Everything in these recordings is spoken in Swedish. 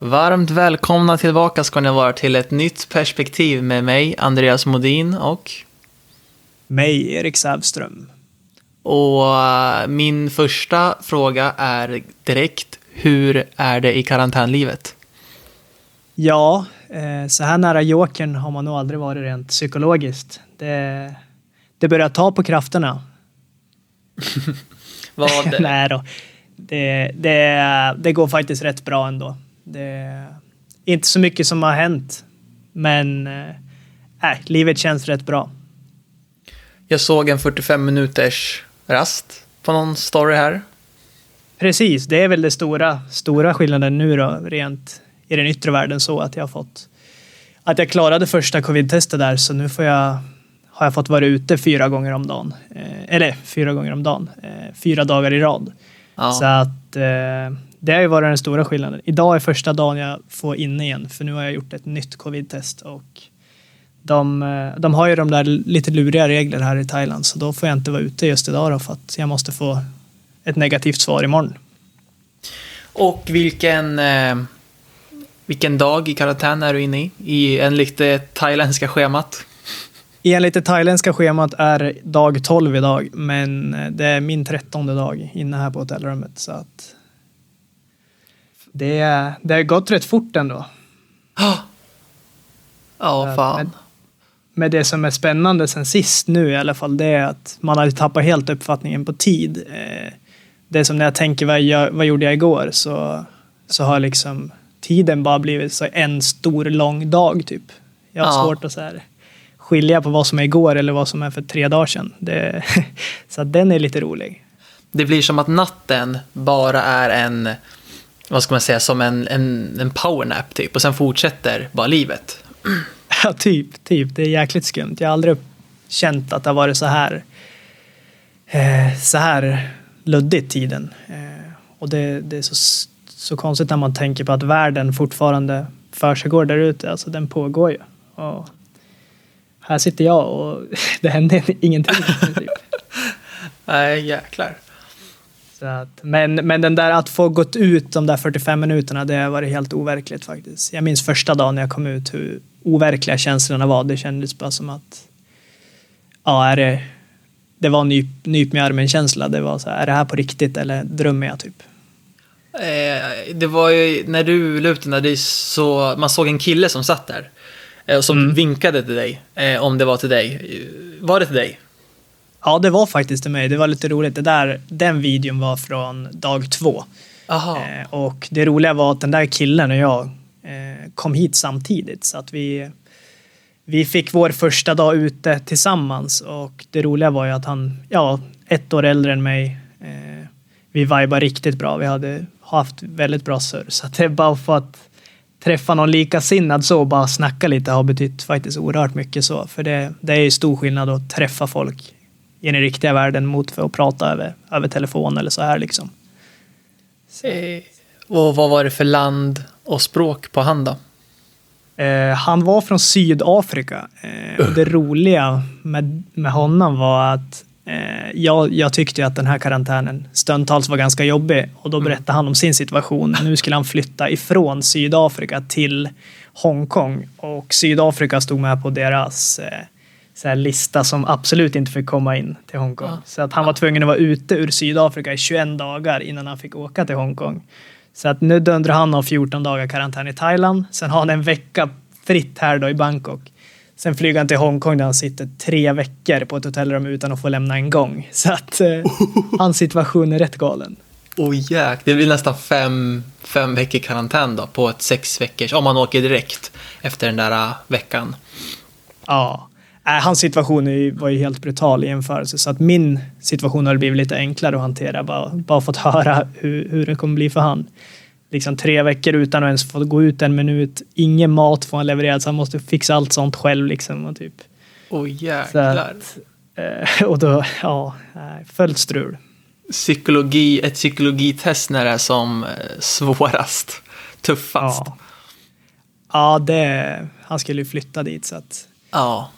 Varmt välkomna tillbaka ska ni vara till ett nytt perspektiv med mig, Andreas Modin och... Mig, Erik Sävström. Och eh, min första fråga är direkt, hur är det i karantänlivet? Ja, eh, så här nära jokern har man nog aldrig varit rent psykologiskt. Det, det börjar ta på krafterna. Vad... Nej då. Det, det, det går faktiskt rätt bra ändå. Det är inte så mycket som har hänt, men äh, livet känns rätt bra. Jag såg en 45 minuters rast på någon story här. Precis, det är väl det stora, stora skillnaden nu då, rent i den yttre världen så att jag har fått att jag klarade första covid-testet där så nu får jag har jag fått vara ute fyra gånger om dagen. Eh, eller fyra gånger om dagen. Eh, fyra dagar i rad. Ja. Så att eh, det har ju varit den stora skillnaden. Idag är första dagen jag får inne igen för nu har jag gjort ett nytt covid-test och de, eh, de har ju de där lite luriga regler här i Thailand så då får jag inte vara ute just idag då för att jag måste få ett negativt svar imorgon. Och vilken, eh, vilken dag i karantän är du inne i? I enligt det thailändska schemat? Enligt det thailändska schemat är dag 12 idag, men eh, det är min trettonde dag inne här på hotellrummet. Så att det, det har gått rätt fort ändå. Ja, fan. Med, med det som är spännande sen sist nu i alla fall, det är att man har tappat helt uppfattningen på tid. Eh, det är som när jag tänker vad, jag, vad gjorde jag igår så, så har liksom tiden bara blivit så en stor lång dag typ. Jag har ja. svårt att så här, skilja på vad som är igår eller vad som är för tre dagar sedan. Det, så den är lite rolig. Det blir som att natten bara är en vad ska man säga, som en, en, en powernap typ. Och sen fortsätter bara livet. Ja, typ, typ. Det är jäkligt skumt. Jag har aldrig känt att det har varit så här, eh, så här luddigt tiden. Eh, och det, det är så, så konstigt när man tänker på att världen fortfarande försiggår där ute. Alltså den pågår ju. Och här sitter jag och det händer ingenting. Nej, jäklar. Så att, men, men den där att få gått ut de där 45 minuterna, det har varit helt overkligt faktiskt. Jag minns första dagen när jag kom ut hur overkliga känslorna var. Det kändes bara som att, ja, är det, det var nyp, nyp med armen-känsla. Det var så här, är det här på riktigt eller drömmer jag typ? Eh, det var ju när du lutade dig så, man såg en kille som satt där. Eh, som mm. vinkade till dig, eh, om det var till dig. Var det till dig? Ja, det var faktiskt till mig. Det var lite roligt. Det där, den videon var från dag två. Eh, och det roliga var att den där killen och jag eh, kom hit samtidigt. Så att vi, vi fick vår första dag ute tillsammans. Och det roliga var ju att han, ja, ett år äldre än mig. Eh, vi vibade riktigt bra. Vi hade haft väldigt bra surr. Så att det är bara för att träffa någon likasinnad så och bara snacka lite har betytt faktiskt oerhört mycket så. För det, det är ju stor skillnad att träffa folk i den riktiga världen mot för att prata över, över telefon eller så här liksom. Eh, och vad var det för land och språk på han då? Eh, han var från Sydafrika. Eh, och det roliga med, med honom var att eh, jag, jag tyckte att den här karantänen stundtals var ganska jobbig och då mm. berättade han om sin situation. Nu skulle han flytta ifrån Sydafrika till Hongkong och Sydafrika stod med på deras eh, så lista som absolut inte fick komma in till Hongkong. Ja. Så att han var tvungen att vara ute ur Sydafrika i 21 dagar innan han fick åka till Hongkong. Så att nu dundrar han av 14 dagar karantän i Thailand. Sen har han en vecka fritt här då i Bangkok. Sen flyger han till Hongkong där han sitter tre veckor på ett hotellrum utan att få lämna en gång. Så att eh, hans situation är rätt galen. Oh jäk, det blir nästan fem, fem veckor karantän då på ett sex veckors, om man åker direkt efter den där uh, veckan. Ja, hans situation var ju helt brutal i jämförelse så att min situation har blivit lite enklare att hantera. Bara, bara fått höra hur, hur det kommer bli för han. Liksom tre veckor utan att ens få gå ut en minut. Ingen mat får han levererad så han måste fixa allt sånt själv liksom. Och typ. Åh jäklar. Att, eh, och då, ja, fullt strul. Psykologi, ett psykologitest när det är som eh, svårast, tuffast. Ja, ja det, han skulle ju flytta dit så att. Ja.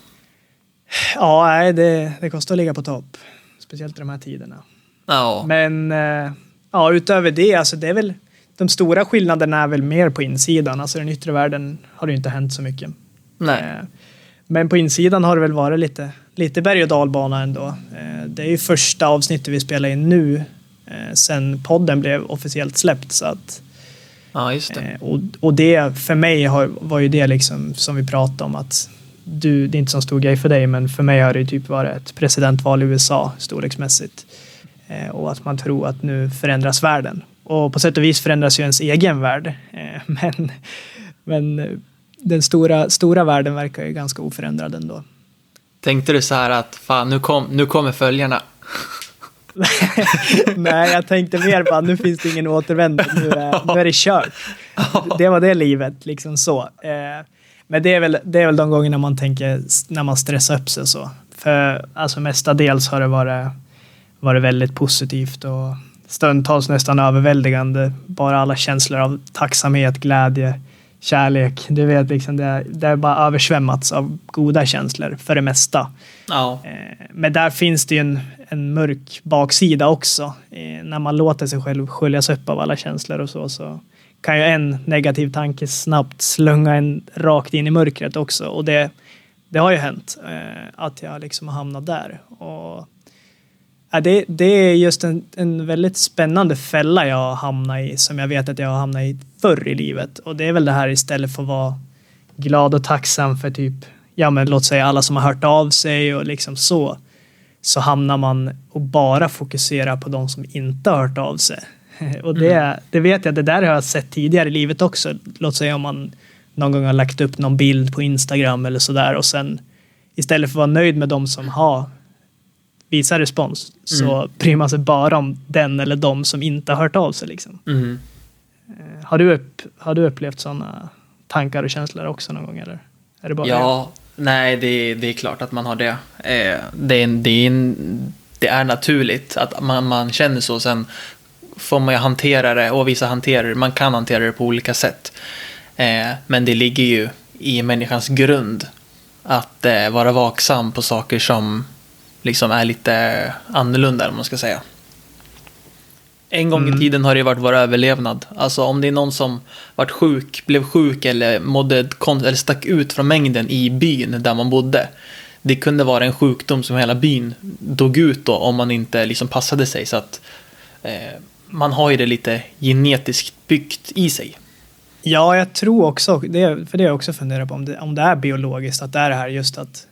Ja, nej, det, det kostar att ligga på topp. Speciellt i de här tiderna. Ja. Men eh, ja, utöver det, alltså det är väl de stora skillnaderna är väl mer på insidan. Alltså den yttre världen har det ju inte hänt så mycket. Nej. Eh, Men på insidan har det väl varit lite, lite berg och dalbana ändå. Eh, Det är ju första avsnittet vi spelar in nu sen podden blev officiellt släppt. Så att, Ja, just det. och, och det för mig har, var ju det liksom som vi pratade om att du, det är inte så stor grej för dig, men för mig har det typ varit ett presidentval i USA storleksmässigt. Eh, och att man tror att nu förändras världen. Och på sätt och vis förändras ju ens egen värld. Eh, men, men eh, den stora, stora världen verkar ju ganska oförändrad ändå. Tänkte du så här att fan, nu, kom, nu kommer följarna. Nej, jag tänkte mer på att nu finns det ingen återvändo. Nu är, nu är det kört. Det var det livet, liksom så. Eh, Men det är, väl, det är väl de gångerna man tänker när man stressar upp sig så. För alltså mestadels har det varit, varit väldigt positivt och stundtals nästan överväldigande. Bara alla känslor av tacksamhet, glädje, kärlek. Du vet, liksom det, det är bara översvämmats av goda känslor för det mesta. Ja. Eh, Men där finns det ju en, en mörk baksida också. Eh, När man låter sig själv sköljas upp av alla känslor och så, så kan ju en negativ tanke snabbt slunga en rakt in i mörkret också. Och det, det har ju hänt eh, att jag liksom har hamnat där. Och, det, det är just en, en väldigt spännande fälla jag har hamnat i som jag vet att jag har hamnat i förr i livet. Och det är väl det här istället för att vara glad och tacksam för typ, ja men låt säga alla som har hört av sig och liksom så. Så hamnar man och bara fokuserar på de som inte har hört av sig. Och det, det vet jag, det där har jag sett tidigare i livet också. Låt säga om man någon gång har lagt upp någon bild på Instagram eller sådär och sen istället för att vara nöjd med de som har visat respons så bryr man sig bara om den eller de som inte har hört av sig. Liksom. Mm. Eh, Har, du upp, har du upplevt sådana tankar och känslor också någon gång? Eller? Är det bara Ja, nej, det, det är klart att man har det. Eh, det, är, det, är det är naturligt att man, man känner så. Sen får man ju hantera det, och vissa hanterar det, man kan hantera det på olika sätt. Eh, men det ligger ju i människans grund att eh, vara vaksam på saker som liksom är lite annorlunda, om man ska säga. En gång i Mm. tiden har det varit vår överlevnad. Alltså om det är någon som varit sjuk, blev sjuk eller, mådde eller stack ut från mängden i byn där man bodde. Det kunde vara en sjukdom som hela byn dog ut då om man inte liksom passade sig. Så att eh, man har ju det lite genetiskt byggt i sig. Ja, jag tror också, det, för det har jag också funderat på, om det, om det är biologiskt, att det är det här just att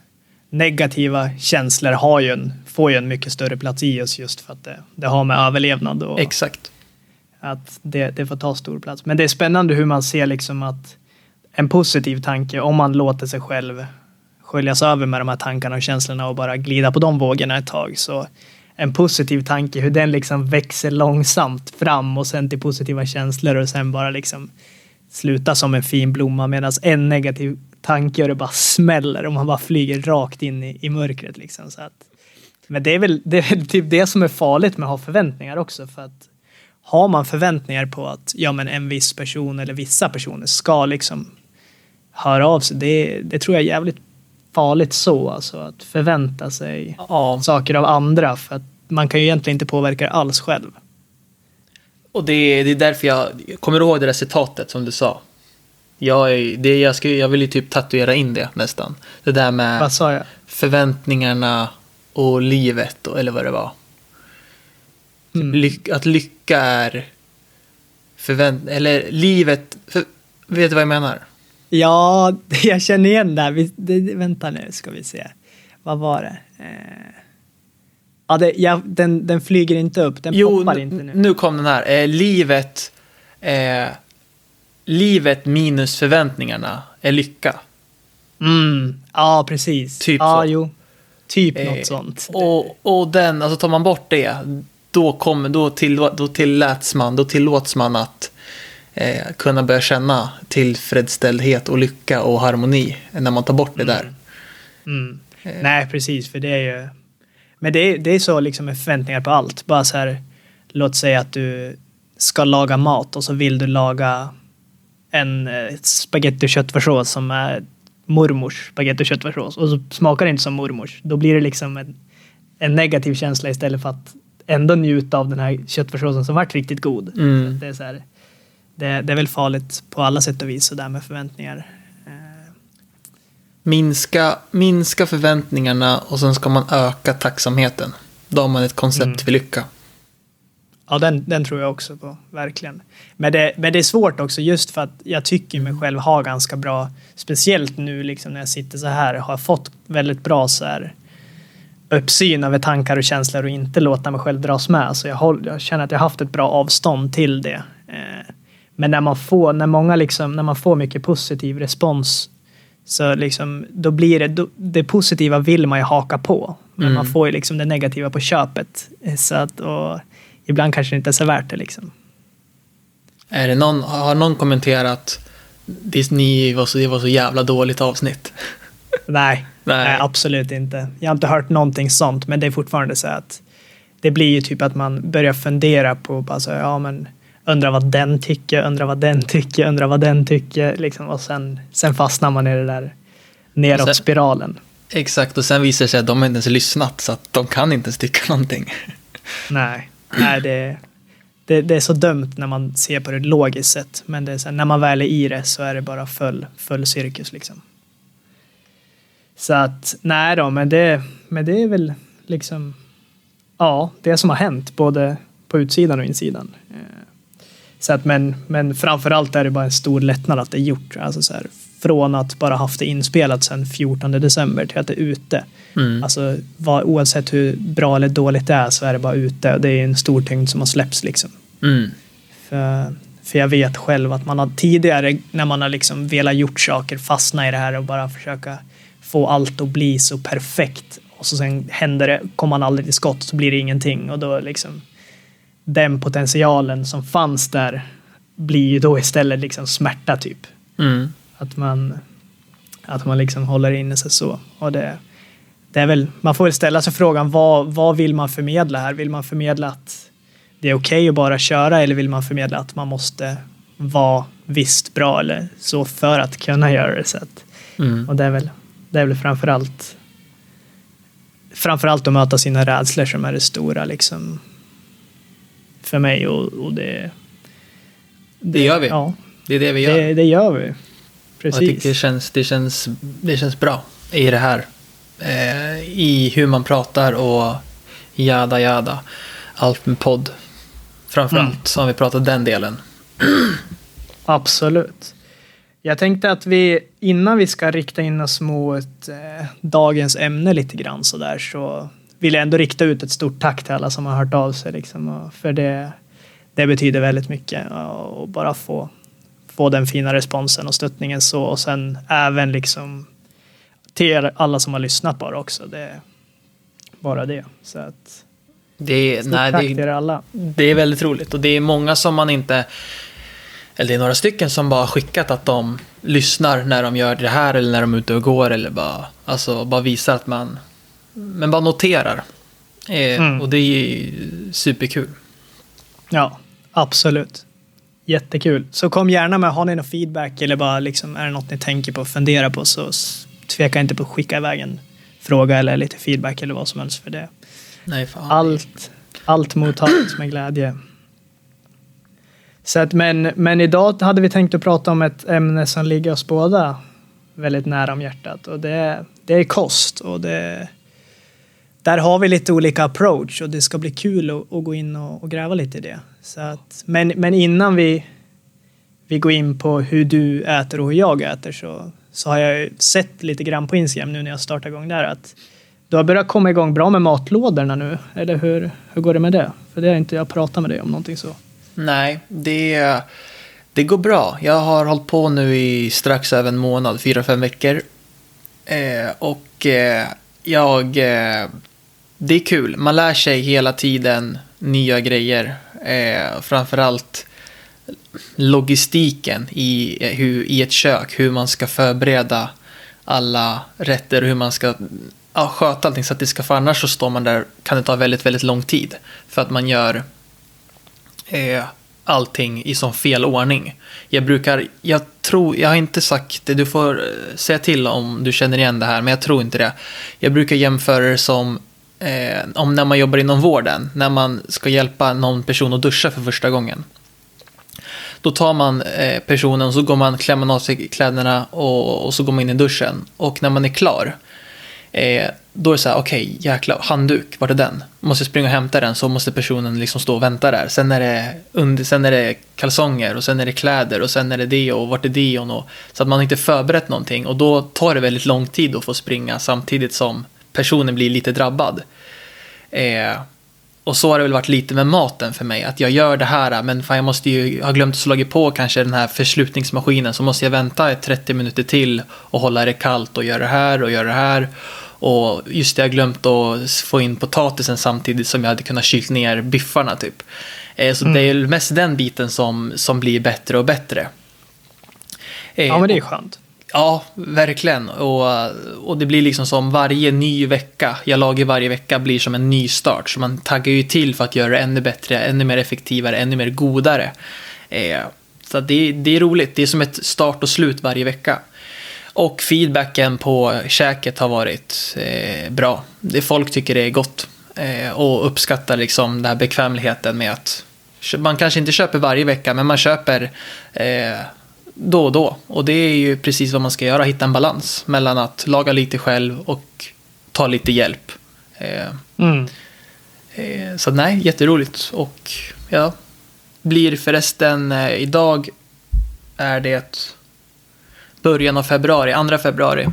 negativa känslor har ju en, får ju en mycket större plats i oss just för att det, det har med överlevnad och Exakt. att det, det får ta stor plats. Men det är spännande hur man ser liksom att en positiv tanke, om man låter sig själv sköljas över med de här tankarna och känslorna och bara glida på de vågorna ett tag. Så en positiv tanke, hur den liksom växer långsamt fram och sen till positiva känslor och sen bara liksom sluta som en fin blomma medan en negativ tanke och det bara smäller och man bara flyger rakt in i, i mörkret. Liksom. Så att, men det är, väl, det är väl typ det som är farligt med att ha förväntningar också. För att har man förväntningar på att ja, men en viss person eller vissa personer ska liksom höra av sig, det, det tror jag är jävligt farligt så. Alltså att förvänta sig Ja, saker av andra. För att man kan ju egentligen inte påverka det alls själv. och det är, det är därför jag, jag kommer ihåg det där citatet som du sa. Jag, är, det, jag, ska, jag vill ju typ tatuera in det nästan. Det där med... Förväntningarna och livet, och, eller vad det var. Mm. Ly- att lycka är förvänt... Eller livet... För, vet du vad jag menar? Ja, jag känner igen det, här. Vi- det. Vänta nu ska vi se. Vad var det? Eh, ja, det ja, den, den flyger inte upp. Den poppar n- inte nu. nu kom den här. Eh, livet... Eh, livet minus förväntningarna är lycka. Mm. Ja, precis. Typ ja, så. jo. Typ Eh, något sånt. Och, och den, alltså tar man bort det, då, kommer, då, till, då tilläts man, då tillåts man att eh, kunna börja känna tillfredsställdhet och lycka och harmoni när man tar bort det där. Mm. Eh. Nej, precis, för det är ju... Men det är, det är så liksom med förväntningar på allt. Bara så här, låt säga att du ska laga mat och så vill du laga en eh, spagetti och köttfärssås som är mormors spagetti och köttfärssås och så smakar det inte som mormors. Då blir det liksom en, en negativ känsla istället för att ändå njuta av den här köttfärssåsen som varit riktigt god. Mm. Det är så här, det, det är väl farligt på alla sätt och vis så där med förväntningar. Eh, Minska, minska förväntningarna och sen ska man öka tacksamheten. Då har man ett koncept Mm. för lycka. Ja, den, den tror jag också på, verkligen. Men det, men det är svårt också just för att jag tycker mig själv ha ganska bra, speciellt nu liksom när jag sitter så här, har jag fått väldigt bra så här uppsyn över tankar och känslor och inte låta mig själv dras med. Så jag, håll, jag känner att jag har haft ett bra avstånd till det. Eh, Men när man får, när många liksom, när man får mycket positiv respons så liksom, då blir det, då, det positiva vill man ju haka på. Men Mm. man får ju liksom det negativa på köpet. Så att, och ibland kanske det inte är så värt det liksom. Är det någon, har någon kommenterat det, ni var så, det var så jävla dåligt avsnitt? Nej, Nej. nej. absolut inte. Jag har inte hört någonting sånt, men det är fortfarande så att det blir ju typ att man börjar fundera på, alltså, ja men undrar vad den tycker, undrar vad den tycker, undrar vad den tycker, liksom, och sen, sen fastnar man i det där neråt Sen- spiralen. Exakt, och sen visar det sig att de inte ens lyssnat så att de kan inte ens tycka någonting. Nej, nej det, det, det är så dumt när man ser på det logiskt sett, men det är så här, när man väl är i det så är det bara full, full cirkus liksom. Så att, nej då, men det, men det är väl liksom, ja, det som har hänt både på utsidan och insidan. Så att, men, men framförallt är det bara en stor lättnad att det är gjort. Alltså så här, från att bara haft det inspelat sedan 14 december till att det är ute. Mm. Alltså vad, oavsett hur bra eller dåligt det är så är det bara ute och det är en stor tyngd som har släppts liksom. Mm. För, för jag vet själv att man har tidigare när man har liksom velat gjort saker fastna i det här och bara försöka få allt att bli så perfekt och så sen händer det, kommer man aldrig till skott så blir det ingenting och då liksom den potentialen som fanns där blir ju då istället liksom smärta typ. Mm. Att man, att man liksom håller inne sig så. Och det, det är väl, man får väl ställa sig frågan vad, vad vill man förmedla här? Vill man förmedla att det är okej att bara köra eller vill man förmedla att man måste vara visst bra eller så för att kunna göra det? Så att, Mm. och det är väl, det är väl framförallt framförallt att möta sina rädslor som är det stora liksom för mig och, och det, Det gör vi. ja, Det är det vi gör. det, det gör vi. Och Precis. jag tycker det känns, det, känns, det känns bra i det här. Eh, I hur man pratar och jada jada. Allt med podd. Framförallt Mm. så har vi pratat den delen. Absolut. Jag tänkte att vi innan vi ska rikta in oss mot eh, dagens ämne lite grann så där så vill jag ändå rikta ut ett stort tack till alla som har hört av sig liksom, för det, det betyder väldigt mycket och bara få, få den fina responsen och stöttningen så och sen även liksom till er alla som har lyssnat bara också. Det bara det. Så att, Det är, stort nej, tack det, till er alla. det är väldigt roligt och det är många som man inte eller det är några stycken som bara skickat att de lyssnar när de gör det här eller när de är ute och går eller bara, alltså, bara visar att man men bara noterar. Eh, Mm. Och det är superkul. Ja, absolut. Jättekul. Så kom gärna med, har ni någon feedback eller bara liksom, är det något ni tänker på och funderar på så tveka inte på att skicka iväg en fråga eller lite feedback eller vad som helst för det. Nej, fan. Allt, allt mottaget med glädje. Så att, men, men idag hade vi tänkt att prata om ett ämne som ligger oss båda väldigt nära om hjärtat och det, det är kost och det där har vi lite olika approach och det ska bli kul att, att gå in och, och gräva lite i det. Så att, men, men innan vi, vi går in på hur du äter och hur jag äter så, så har jag ju sett lite grann på Instagram nu när jag startar igång där att du har börjat komma igång bra med matlådorna nu. Eller hur, hur går det med det? För det har inte jag pratat med dig om någonting så. Nej, det, det går bra. Jag har hållit på nu i strax över en månad, fyra, fem veckor. Eh, och eh, jag... Eh, det är kul. Man lär sig hela tiden nya grejer. Eh, framförallt logistiken i, eh, hur, i ett kök. Hur man ska förbereda alla rätter och hur man ska ja, sköta allting så att det ska... För annars så står man där, kan det ta väldigt, väldigt lång tid. För att man gör eh, allting i sån fel ordning. Jag brukar, jag tror, jag har inte sagt det, du får eh, säga till om du känner igen det här, men jag tror inte det. Jag brukar jämföra det som eh, om när man jobbar inom vården, när man ska hjälpa någon person att duscha för första gången. Då tar man eh, personen och så går man, klär man av sig kläderna och, och så går man in i duschen. Och när man är klar, eh, då är det så här, okej, okay, jäklar, handduk, vart är den? Måste jag springa och hämta den så måste personen liksom stå och vänta där. Sen är det, under, sen är det kalsonger och sen är det kläder och sen är det det och vart är det och så att man inte förberett någonting och då tar det väldigt lång tid att få springa samtidigt som personen blir lite drabbad. Eh, och så har det väl varit lite med maten för mig. Att jag gör det här, men fan jag måste ju ha glömt att slå på kanske den här förslutningsmaskinen. Så måste jag vänta 30 minuter till och hålla det kallt och göra det här och göra det här. Och just det, jag glömt att få in potatisen samtidigt som jag hade kunnat kylt ner biffarna typ. Eh, så mm. det är mest den biten som, som blir bättre och bättre. Ja, men det är skönt. Ja, verkligen. Och, och det blir liksom som varje ny vecka, jag lagar varje vecka, blir som en ny start. Så man taggar ju till för att göra det ännu bättre, ännu mer effektivare, ännu mer godare. Eh, så det, det är roligt, det är som ett start och slut varje vecka. Och feedbacken på käket har varit eh, bra. Det folk tycker det är gott eh, och uppskattar liksom den här bekvämligheten med att man kanske inte köper varje vecka, men man köper eh, då och då. Och det är ju precis vad man ska göra, hitta en balans mellan att laga lite själv och ta lite hjälp. Eh, mm. eh, så nej, jätteroligt. Och ja, blir förresten eh, idag är det början av februari, andra februari.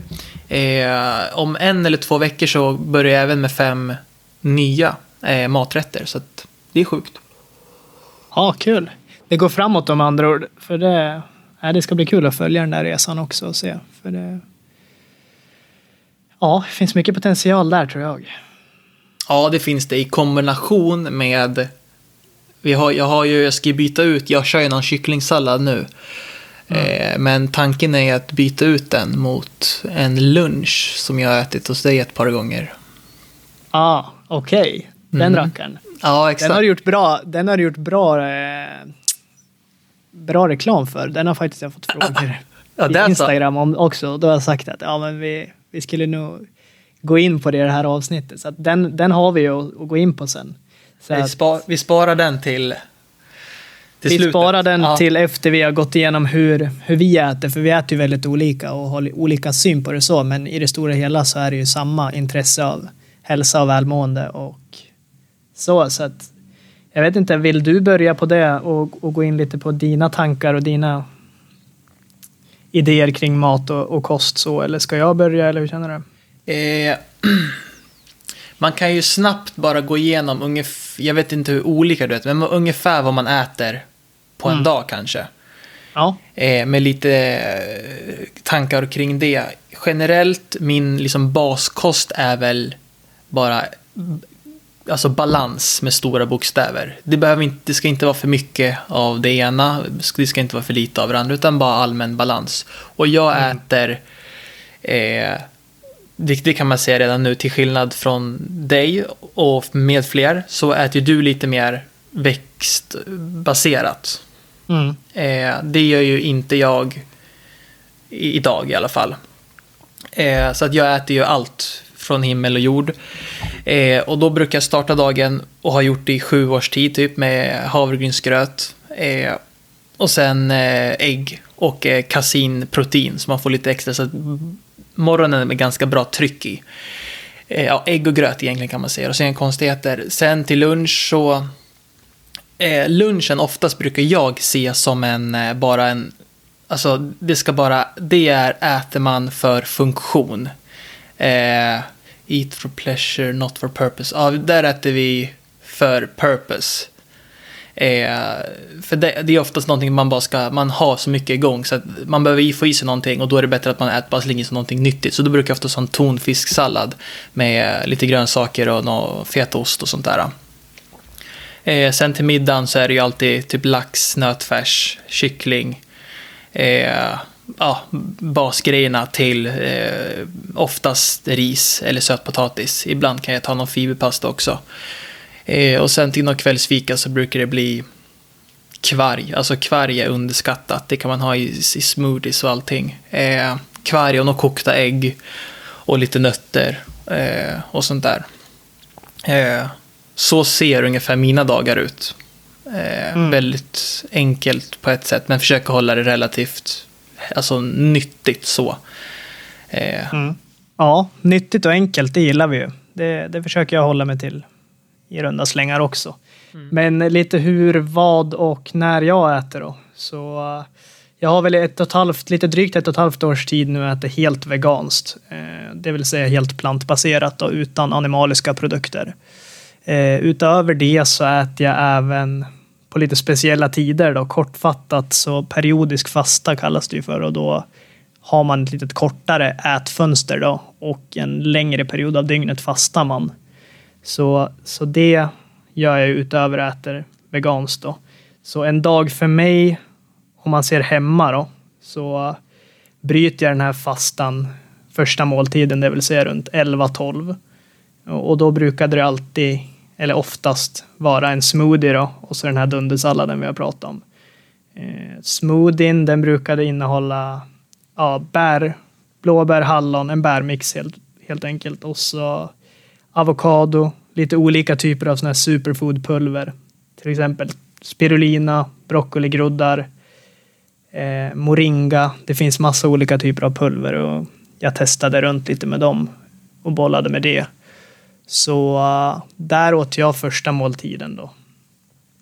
Om en eller två veckor så börjar jag även med fem nya maträtter. Så det är sjukt. Ja, kul. Det går framåt om andra ord. För det, ja, det ska bli kul att följa den där resan också och se. För det, ja, det finns mycket potential där tror jag. Ja, det finns det i kombination med vi har, jag har ju, jag ska byta ut, jag kör ju någon kycklingsallad nu. Mm. Eh, men tanken är att byta ut den mot en lunch som jag har ätit hos dig ett par gånger. Ah, okej. Okay. Den mm. rackaren. Ja, exakt. Den har du gjort bra, den har gjort bra, eh, bra reklam för. Den har faktiskt jag fått frågor ja, i Instagram om också. Då har jag sagt att ja, men vi, vi skulle nog gå in på det i det här avsnittet. Så den, den har vi att, att gå in på sen. Vi, spar, vi, sparar den till vi slutet. sparar den ja. till efter vi har gått igenom hur, hur vi äter, för vi äter ju väldigt olika och har olika syn på det så, men i det stora hela så är det ju samma intresse av hälsa och välmående och så. så att, jag vet inte, vill du börja på det och, och gå in lite på dina tankar och dina idéer kring mat och, och kost så, eller ska jag börja, eller hur känner du? Eh, man kan ju snabbt bara gå igenom ungefär, jag vet inte hur olika du vet, men ungefär vad man äter på en mm. dag kanske. Ja. Eh, med lite eh, tankar kring det. Generellt, min liksom baskost är väl bara alltså balans med stora bokstäver. Det, behöver inte, det ska inte vara för mycket av det ena, det ska inte vara för lite av det andra, utan bara allmän balans. Och jag mm. äter, eh, det, det, kan man säga redan nu, till skillnad från dig och med fler, så äter du lite mer växtbaserat. Mm. Eh, det gör ju inte jag i, idag i alla fall. Eh, så att jag äter ju allt från himmel och jord. Eh, och då brukar jag starta dagen och har gjort det i sju års tid typ med havregrynsgröt. Eh, och sen eh, ägg och eh, kasinprotein så man får lite extra. Så att morgonen är ganska bra tryck i. Eh, ja, ägg och gröt egentligen kan man säga. Och sen konstigheter. Sen till lunch så eh, lunchen oftast brukar jag se som en, eh, bara en, alltså det ska bara, det är äter man för funktion. Eh, eat for pleasure, not for purpose. Ja, där äter vi för purpose. Eh, för det, det, är oftast någonting man bara ska, man har så mycket igång så att man behöver få i sig någonting och då är det bättre att man äter bara slänger sig någonting nyttigt. Så då brukar jag ofta ha en tonfisksallad med eh, lite grönsaker och någon fetaost och sånt där. Eh, sen till middagen så är det ju alltid typ lax, nötfärs, kyckling. Eh, ja, basgrejerna till eh, oftast ris eller sötpotatis. Ibland kan jag ta någon fiberpasta också. Eh, och sen till någon kvällsfika så brukar det bli kvarg. Alltså kvarg är underskattat. Det kan man ha i, i smoothies och allting. Eh, kvarg och några kokta ägg och lite nötter eh, och sånt där. Eh, så ser ungefär mina dagar ut. Eh, Mm. Väldigt enkelt på ett sätt, men försöker hålla det relativt alltså, nyttigt så. Eh, Mm. Ja, nyttigt och enkelt, det gillar vi ju. Det, det försöker jag hålla mig till i runda slängar också. Men lite hur, vad och när jag äter då. Så eh, jag har väl ett och ett halvt, lite drygt ett och ett halvt års tid nu äter helt veganskt. Eh, Det vill säga helt plantbaserat och utan animaliska produkter. Eh, Utöver det så äter jag även på lite speciella tider då, kortfattat så periodisk fasta kallas det ju för och då har man ett lite kortare ätfönster då och en längre period av dygnet fastar man. Så, så det gör jag utöver att äter veganskt då. Så en dag för mig, om man ser hemma då, så bryter jag den här fastan första måltiden, det vill säga runt 11-12. Och då brukade det alltid, eller oftast, vara en smoothie då och så den här dundersalladen vi har pratat om. Eh, smoothien, den brukade innehålla ja, bär, blåbär, hallon, en bärmix helt, helt enkelt. Och så avokado, lite olika typer av såna här superfoodpulver. Till exempel spirulina, broccoligroddar, eh, moringa. Det finns massa olika typer av pulver och jag testade runt lite med dem och bollade med det. Så eh, där åt jag första måltiden då.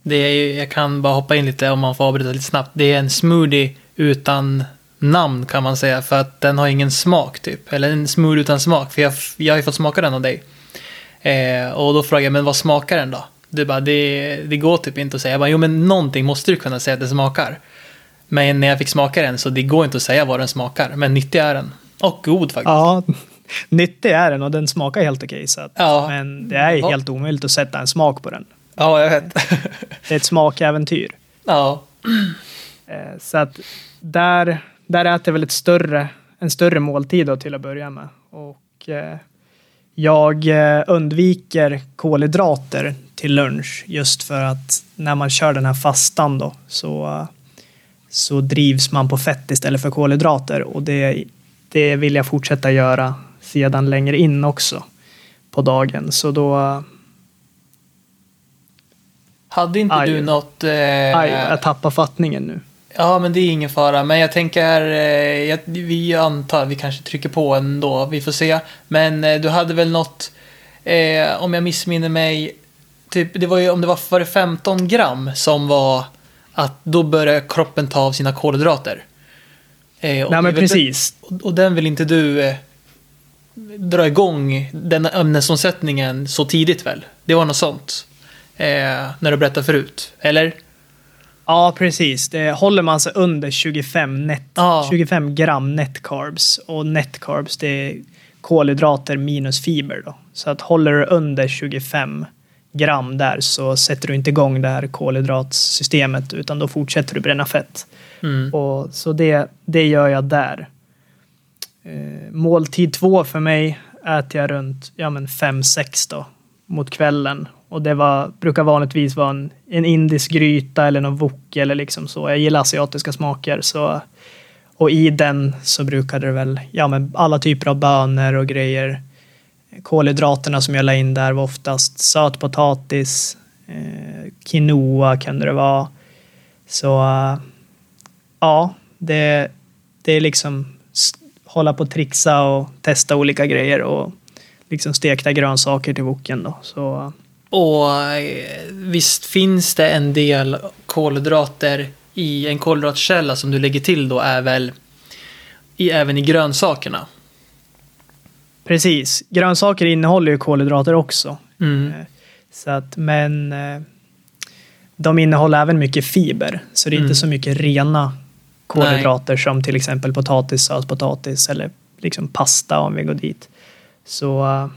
det är ju, jag kan bara hoppa in lite om man får avbryta lite snabbt. Det är en smoothie utan namn kan man säga, för att den har ingen smak typ. Eller en smoothie utan smak, för jag, jag har ju fått smaka den av dig. Eh, och då frågade jag, men vad smakar den då? Du bara, det, det går typ inte att säga. Jag bara, jo men någonting måste du kunna säga att det smakar. Men när jag fick smaka den så det går inte att säga vad den smakar. Men nyttig är den. Och god faktiskt. Ja, nyttig är den och den smakar helt okej. så att, Ja. Men det är helt omöjligt att sätta en smak på den. Ja, jag vet. Det är ett smakäventyr. ja. Eh, Så att där, där äter jag väl ett större, en större måltid då till att börja med. Och eh, jag eh, undviker kolhydrater till lunch just för att när man kör den här fastan då så, så drivs man på fett istället för kolhydrater och det, det vill jag fortsätta göra sedan längre in också på dagen. Så då, Hade inte Aj. du något... Eh, aj, jag tappar fattningen nu. Ja, men det är ingen fara. Men jag tänker, eh, vi antar, vi kanske trycker på ändå, vi får se. Men eh, du hade väl något, eh, om jag missminner mig, typ, det var ju, om det var, det 15 gram som var att då börjar kroppen ta av sina kolhydrater. Eh, och Nej men precis. Och, och den vill inte du eh, dra igång den ämnesomsättningen så tidigt väl? Det var något sånt. Eh, när du berättade förut, eller? Ja, precis. Det håller man sig under 25, net, Ja. 25 gram net carbs och net carbs det är kolhydrater minus fiber. Då. Så att håller du under 25 gram där så sätter du inte igång det här kolhydratsystemet utan då fortsätter du bränna fett. Mm. Och, så det, det gör jag där. Eh, måltid två för mig äter jag runt ja, men 5-6 då mot kvällen. Och det var, brukar vanligtvis vara en, en indisk gryta eller någon wok eller liksom så. Jag gillar asiatiska smaker. Så, och i den så brukade det väl, ja men alla typer av bönor och grejer. Kolhydraterna som jag la in där var oftast sötpotatis, eh, quinoa kunde det vara. Så eh, ja, det, det är liksom hålla på och trixa och testa olika grejer och liksom stekta grönsaker till woken då. Så Och eh, visst finns det en del kolhydrater i en kolhydratkälla som du lägger till då är väl i, även i grönsakerna? precis, grönsaker innehåller ju kolhydrater också. Mm. Eh, Så att, men eh, de innehåller även mycket fiber, så det är Mm. inte så mycket rena kolhydrater som till exempel potatis, sötpotatis eller liksom pasta om vi går dit. Så, eh,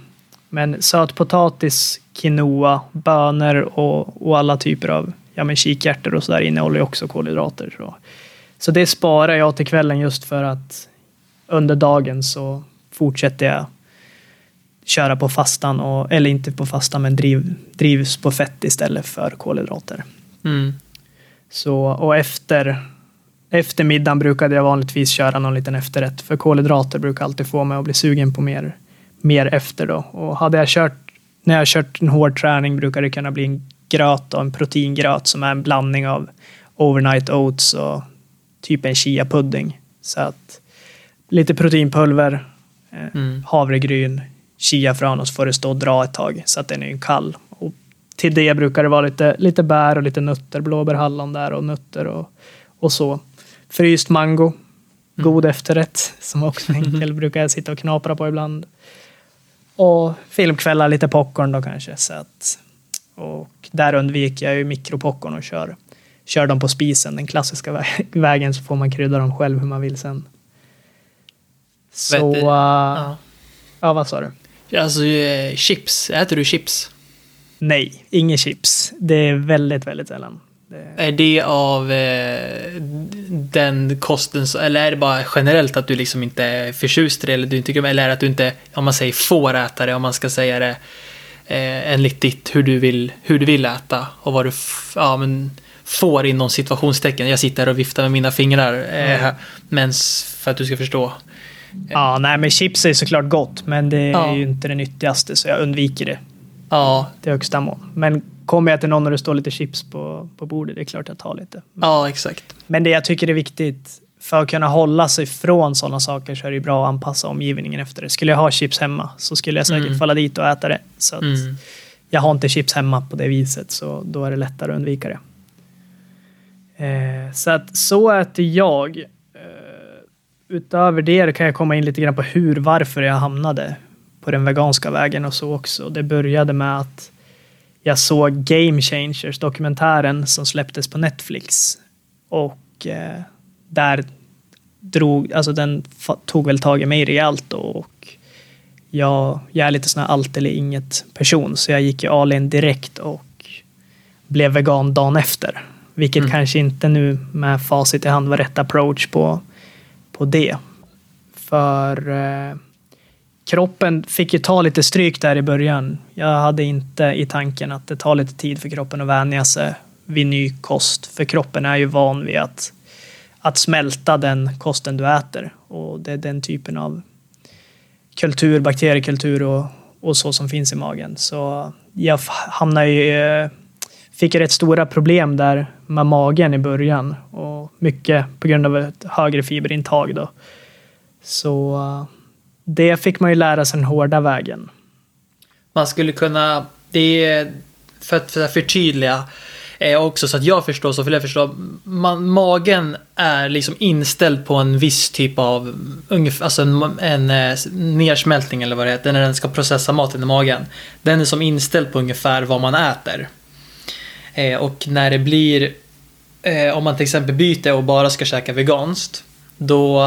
men sötpotatis, quinoa, bönor och, och alla typer av ja, men kikärtor och så där innehåller ju också kolhydrater. Så. så det sparar jag till kvällen just för att under dagen så fortsätter jag köra på fastan, och, eller inte på fastan men driv, drivs på fett istället för kolhydrater. Mm. Så, och efter, efter middagen brukade jag vanligtvis köra någon liten efterrätt. För kolhydrater brukar alltid få mig att bli sugen på mer, mer efter då. Och hade jag kört, när jag kört en hård träning brukar det kunna bli en gröt och en proteingröt som är en blandning av overnight oats och typ en chia-pudding. Så att lite proteinpulver, eh, Mm. havregryn, chiafrön och så får det stå och dra ett tag så att den är kall. Och till det brukar det vara lite, lite bär och lite nötter, blåbär, hallon där och nötter och, och så. Fryst mango, god efterrätt som också enkel, brukar jag sitta och knapra på ibland. Och filmkvällar, lite popcorn då kanske. Så att, och där undviker jag ju mikropopcorn och kör, kör dem på spisen, den klassiska vä- vägen, så får man krydda dem själv hur man vill sen. Så, uh, Ja. ja vad sa du? Alltså eh, chips, äter du chips? Nej, inga chips. Det är väldigt, väldigt sällan. Det, Är det av eh, den kosten, eller är det bara generellt att du liksom inte är förtjust i det, eller du inte tycker eller är det att du inte, om man säger får äta det, om man ska säga det eh, enligt ditt, hur du vill, hur du vill äta och vad du, ja men får inom situationstecken. Jag sitter här och viftar med mina fingrar, eh, men s- för att du ska förstå. ja, nej, men chips är såklart gott, men det är Ja. ju inte det nyttigaste, så jag undviker det Ja, till högsta mån. Men kommer jag till någon och det står lite chips på, på bordet, det är klart jag tar lite. ja exakt. Men det jag tycker är viktigt för att kunna hålla sig från sådana saker så är det bra att anpassa omgivningen efter det. Skulle jag ha chips hemma så skulle jag säkert Mm. falla dit och äta det. Så Mm. jag har inte chips hemma på det viset så då är det lättare att undvika det. Eh, så att så äter jag. Eh, utöver det kan jag komma in lite grann på hur, varför jag hamnade på den veganska vägen och så också. Det började med att jag såg Game Changers, dokumentären som släpptes på Netflix. Och eh, där drog, alltså den tog väl tag i mig rejält då, och jag, jag är lite sån här allt eller inget person så jag gick ju all in direkt och blev vegan dagen efter. Vilket Mm. kanske inte nu med facit i hand var rätt approach på, på det. För eh, kroppen fick ju ta lite stryk där i början. Jag hade inte i tanken att det tar lite tid för kroppen att vänja sig vid ny kost. För kroppen är ju van vid att, att smälta den kosten du äter. Och det är den typen av kultur, bakteriekultur och, och så som finns i magen. Så jag hamnade ju, fick rätt stora problem där med magen i början. Och mycket på grund av ett högre fiberintag då. Så det fick man ju lära sig den hårda vägen. Man skulle kunna, det är för att, förtydliga eh, också så att jag förstår, så vill jag förstå. Man, magen är liksom inställd på en viss typ av ungefär, alltså en, en eh, nersmältning eller vad det heter, när den ska processa maten i magen. Den är som inställd på ungefär vad man äter. Eh, och när det blir, eh, om man till exempel byter och bara ska käka veganskt, då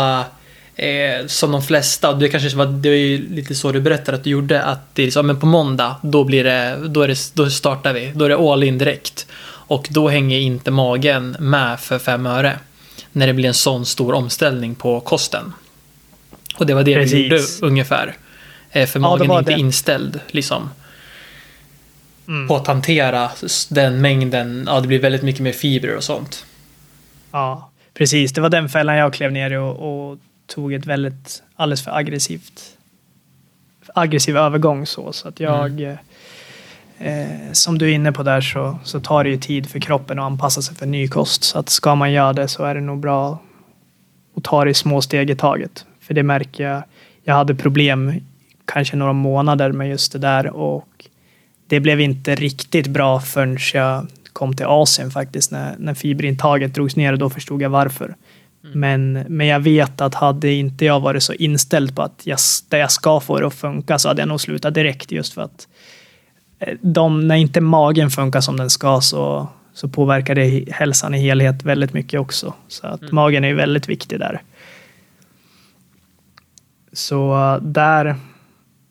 Eh, som de flesta, det kanske var det är ju lite så du berättade att du gjorde, att det är liksom, men på måndag, då blir det, då är det, då startar vi, då är det all in direkt. Och då hänger inte magen med för fem öre. När det blir en sån stor omställning på kosten. Och det var det Precis. vi gjorde ungefär. Eh, för Ja, magen är inte det. inställd liksom Mm. på att hantera den mängden, ja det blir väldigt mycket mer fibrer och sånt. Ja, precis. Det var den fällan jag klev ner i och, och tog ett väldigt, alldeles för aggressivt aggressiv övergång så, så att jag eh, som du är inne på där så, så tar det ju tid för kroppen att anpassa sig för ny kost. Så att ska man göra det så är det nog bra att ta det i små steg i taget. För det märker jag. Jag hade problem kanske några månader med just det där och det blev inte riktigt bra förrän jag kom till Asien faktiskt när, när fiberintaget drogs ner och då förstod jag varför. Men, men jag vet att hade inte jag varit så inställd på att jag, där jag ska få det att funka så hade jag nog slutat direkt just för att eh, de, när inte magen funkar som den ska så, så påverkar det hälsan i helhet väldigt mycket också. Så att magen är väldigt viktig där. Så eh, där,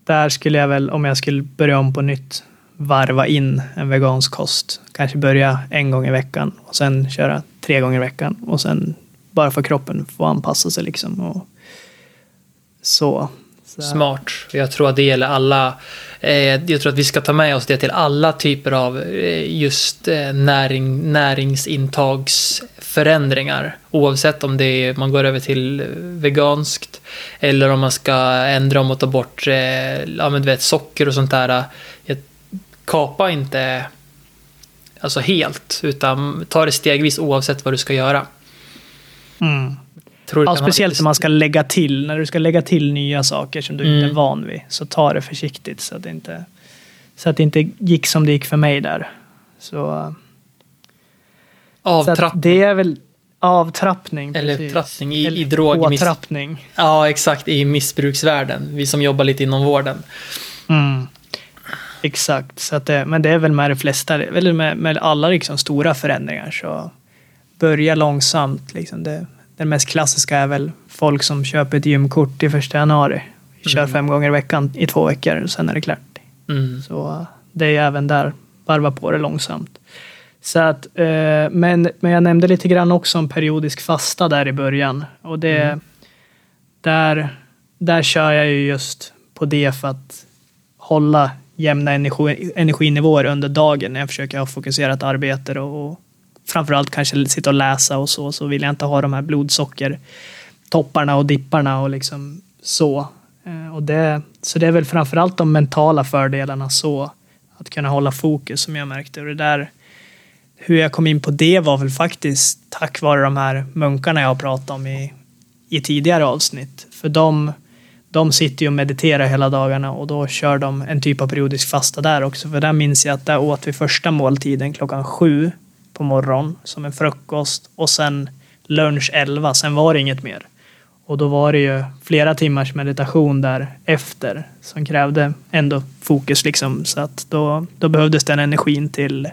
där skulle jag väl, om jag skulle börja om på nytt, varva in en vegansk kost. Kanske börja en gång i veckan och sen köra tre gånger i veckan och sen bara för kroppen får anpassa sig liksom. Och så. så. Smart. Jag tror att det gäller alla. Eh, jag tror att vi ska ta med oss det till alla typer av eh, just eh, näring, näringsintagsförändringar. Oavsett om det är, man går över till eh, veganskt eller om man ska ändra om och ta bort eh, ja, men du vet, socker och sånt där. Kapa inte alltså helt, utan ta det stegvis oavsett vad du ska göra. Mm. Ja, speciellt när man ska lägga till, när du ska lägga till nya saker som du inte Mm. är van vid. Så ta det försiktigt så att det inte, så att det inte gick som det gick för mig där. Så, så avtrapp att det är väl avtrappning. eller precis. trappning i, i Eller drogmiss... Påtrappning. Ja, exakt, i missbruksvärlden. Vi som jobbar lite inom vården. Mm. Exakt, så att det, men det är väl med de flesta, eller med, med alla liksom stora förändringar så börja långsamt. Liksom det, den mest klassiska är väl folk som köper ett gymkort i första januari. Kör Mm. fem gånger i veckan i två veckor och sen är det klart. Mm. Så det är även där, varva på det långsamt. Så att, eh, men, men jag nämnde lite grann också om periodisk fasta där i början. Och det, Mm. där, där kör jag ju just på det för att hålla jämna energi, energinivåer under dagen när jag försöker ha fokuserat arbete och, och framförallt kanske sitta och läsa och så, så vill jag inte ha de här blodsockertopparna och dipparna och liksom så. Eh, och det, så det är väl framförallt de mentala fördelarna så. Att kunna hålla fokus som jag märkte. Och det där, hur jag kom in på det var väl faktiskt tack vare de här munkarna jag har pratat om i, i tidigare avsnitt. För de, de sitter ju och mediterar hela dagarna och då kör de en typ av periodisk fasta där också. För där minns jag att där åt vi första måltiden klockan sju på morgonen som en frukost och sen lunch 11, sen var det inget mer. Och då var det ju flera timmars meditation där efter som krävde ändå fokus liksom. Så att då, då behövdes den energin till,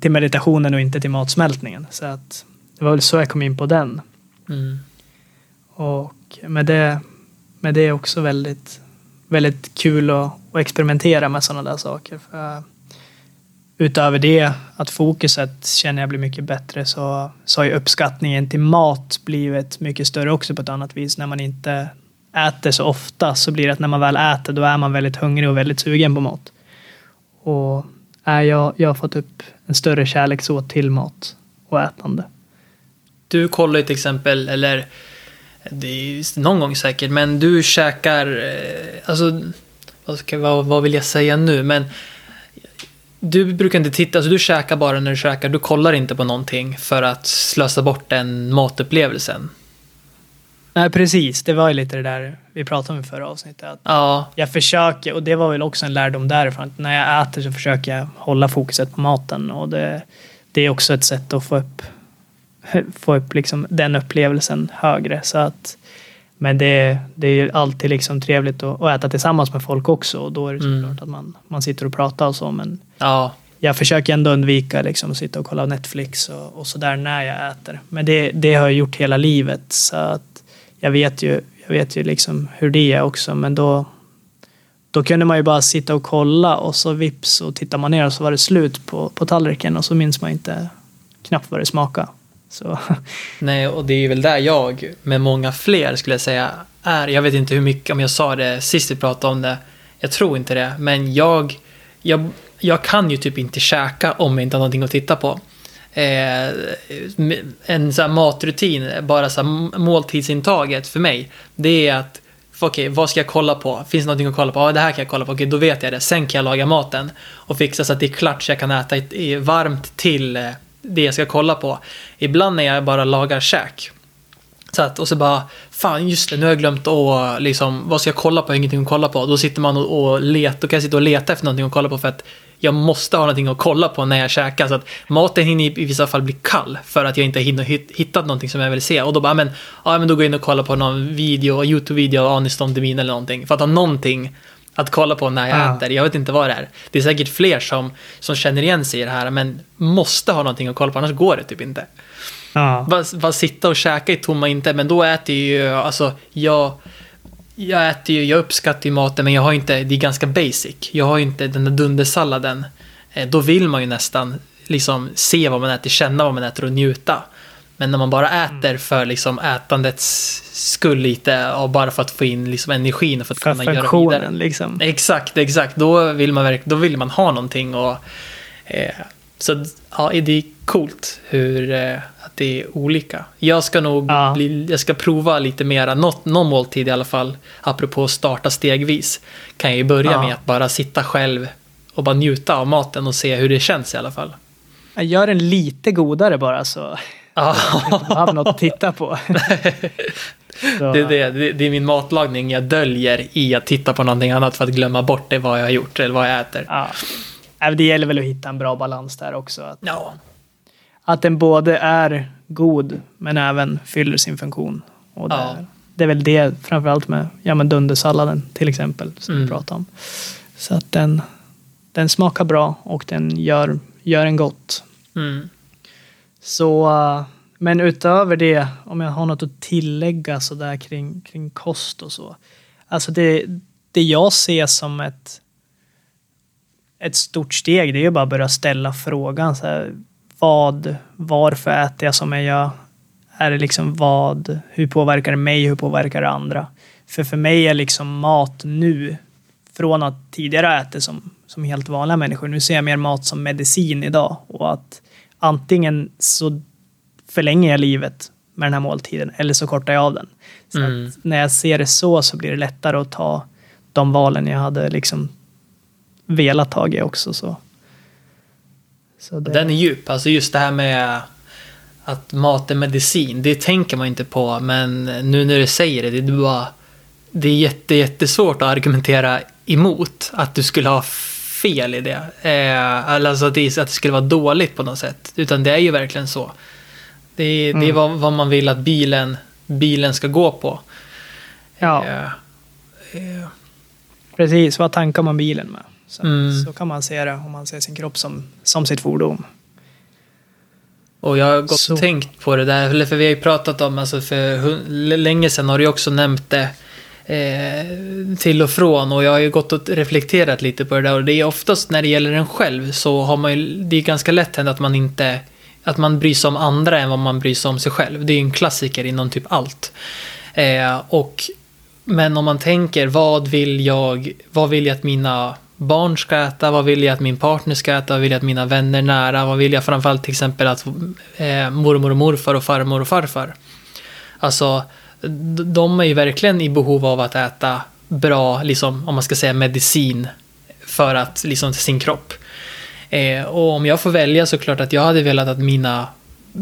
till meditationen och inte till matsmältningen. Så att det var väl så jag kom in på den. Mm. Och med det, med det är också väldigt, väldigt kul att, att experimentera med sådana där saker. För utöver det, att fokuset känner jag blir mycket bättre, så, så har ju uppskattningen till mat blivit mycket större också på ett annat vis. När man inte äter så ofta så blir det att när man väl äter då är man väldigt hungrig och väldigt sugen på mat. Och äh, jag, jag har fått upp en större kärlek så till mat och ätande. Du kollar ju till exempel, eller det är någon gång säkert, men du käkar, eh, alltså vad, ska, vad, vad vill jag säga nu, men du brukar inte titta, alltså du käkar bara när du käkar, du kollar inte på någonting för att slösa bort den matupplevelsen. Nej, precis. Det var ju lite det där vi pratade om i förra avsnittet. Att Ja, jag försöker, och det var väl också en lärdom därifrån, att när jag äter så försöker jag hålla fokuset på maten. Och det, det är också ett sätt att få upp, få upp liksom den upplevelsen högre. Så att, men det, det är ju alltid liksom trevligt att, att äta tillsammans med folk också. Och då är det Mm. såklart att man, man sitter och pratar och så. Men ja, jag försöker ändå undvika liksom, att sitta och kolla Netflix och, och sådär när jag äter. Men det, det har jag gjort hela livet. Så att jag vet ju, jag vet ju liksom hur det är också. Men då, då kunde man ju bara sitta och kolla och så vips och tittar man ner och så var det slut på, på tallriken och så minns man inte knappt vad det smakade. Så nej, och det är väl där jag, med många fler skulle jag säga, är. Jag vet inte hur mycket, om jag sa det sist vi pratade om det, jag tror inte det, men jag, jag, jag kan ju typ inte käka om jag inte har någonting att titta på. Eh, en sån här matrutin, bara så här måltidsintaget för mig, det är att okej, vad ska jag kolla på? Finns det någonting att kolla på? Ja, det här kan jag kolla på. Okej, då vet jag det. Sen kan jag laga maten och fixa så att det är klart så jag kan äta i, i varmt till eh, det jag ska kolla på. Ibland när jag bara lagar käk. Så att, och så bara, fan just det, nu har jag glömt att, liksom, vad ska jag kolla på? Jag har ingenting att kolla på. Då sitter man och, och letar, då kan jag sitta och leta efter någonting att kolla på för att jag måste ha någonting att kolla på när jag käkar. Så att maten hinner i, i vissa fall bli kall för att jag inte hinner hitta hittat någonting som jag vill se. Och då bara, men, ja, men då går jag in och kollar på någon video, YouTube-video av Anis Don Demina eller någonting. För att ha någonting att kolla på när jag Ja. äter. Jag vet inte vad det är. Det är säkert fler som, som känner igen sig i det här, men måste ha någonting att kolla på, annars går det typ inte. ja, Bara, bara sitta och käka i tomma inte, men då äter ju, alltså, jag, jag äter ju, jag uppskattar ju maten, men jag har inte, det är ganska basic. Jag har ju inte den där dundersalladen. Eh, Då vill man ju nästan liksom se vad man äter, känna vad man äter och njuta. Men när man bara äter för liksom ätandets skull lite, och bara för att få in liksom energin och för att för kunna göra vidare. liksom. Exakt, exakt. Då vill man, då vill man ha någonting. Och, eh, så ja, det är coolt hur eh, att det är olika. Jag ska nog Ja. bli, jag ska prova lite mera, något, någon måltid i alla fall. Apropå att starta stegvis. Kan jag ju börja Ja. med att bara sitta själv och bara njuta av maten och se hur det känns i alla fall. Jag gör den lite godare bara så Ja, jag behöver något att titta på. Det, är det, det, det är min matlagning jag döljer i att titta på någonting annat för att glömma bort det vad jag har gjort eller vad jag äter. Ja. Det gäller väl att hitta en bra balans där också. Att, Ja, att den både är god men även fyller sin funktion. Och det, Ja. det är väl det framförallt med ja, men dundersalladen till exempel som vi Mm. pratade om. Så att den, den smakar bra och den gör, gör en gott. mm. Så, men utöver det, om jag har något att tillägga så där kring, kring kost och så. Alltså det, det jag ser som ett, ett stort steg, det är ju bara att börja ställa frågan. Så här, vad, varför äter jag som jag gör? Är det liksom vad, hur påverkar det mig, hur påverkar det andra? För för mig är liksom mat nu, från att tidigare ha ätit som, som helt vanliga människor, nu ser jag mer mat som medicin idag. Och att antingen så förlänger jag livet med den här måltiden eller så kortar jag av den. Så Mm. när jag ser det så så blir det lättare att ta de valen jag hade liksom velat ta också. Så. Så det, Den är djup. Alltså just det här med att mat är medicin. Det tänker man inte på. Men nu när du säger det. Det är, bara, det är jätte, jättesvårt att argumentera emot att du skulle ha fel i det. Eh, alltså att det, att det skulle vara dåligt på något sätt. Utan det är ju verkligen så. Det är, det är Mm. vad, vad man vill att bilen, bilen ska gå på. ja, Eh, eh, precis. Vad tankar man bilen med? Så, Mm. så kan man se det om man ser sin kropp som, som sitt fordon. Och jag har gått Så- och tänkt på det där, för vi har ju pratat om, alltså för länge sedan har du också nämnt det eh, till och från och jag har ju gått och reflekterat lite på det där och det är oftast när det gäller en själv så har man ju, det är ganska lätt hänt att man inte, att man bryr sig om andra än vad man bryr sig om sig själv. Det är ju en klassiker inom typ allt. Eh, och, men om man tänker, vad vill jag, vad vill jag att mina barn ska äta, vad vill jag att min partner ska äta, vad vill jag att mina vänner nära, vad vill jag framförallt till exempel att eh, mormor och morfar och farmor och farfar. Alltså, de är ju verkligen i behov av att äta bra, liksom, om man ska säga medicin för att, liksom, sin kropp. Eh, och om jag får välja så klart att jag hade velat att mina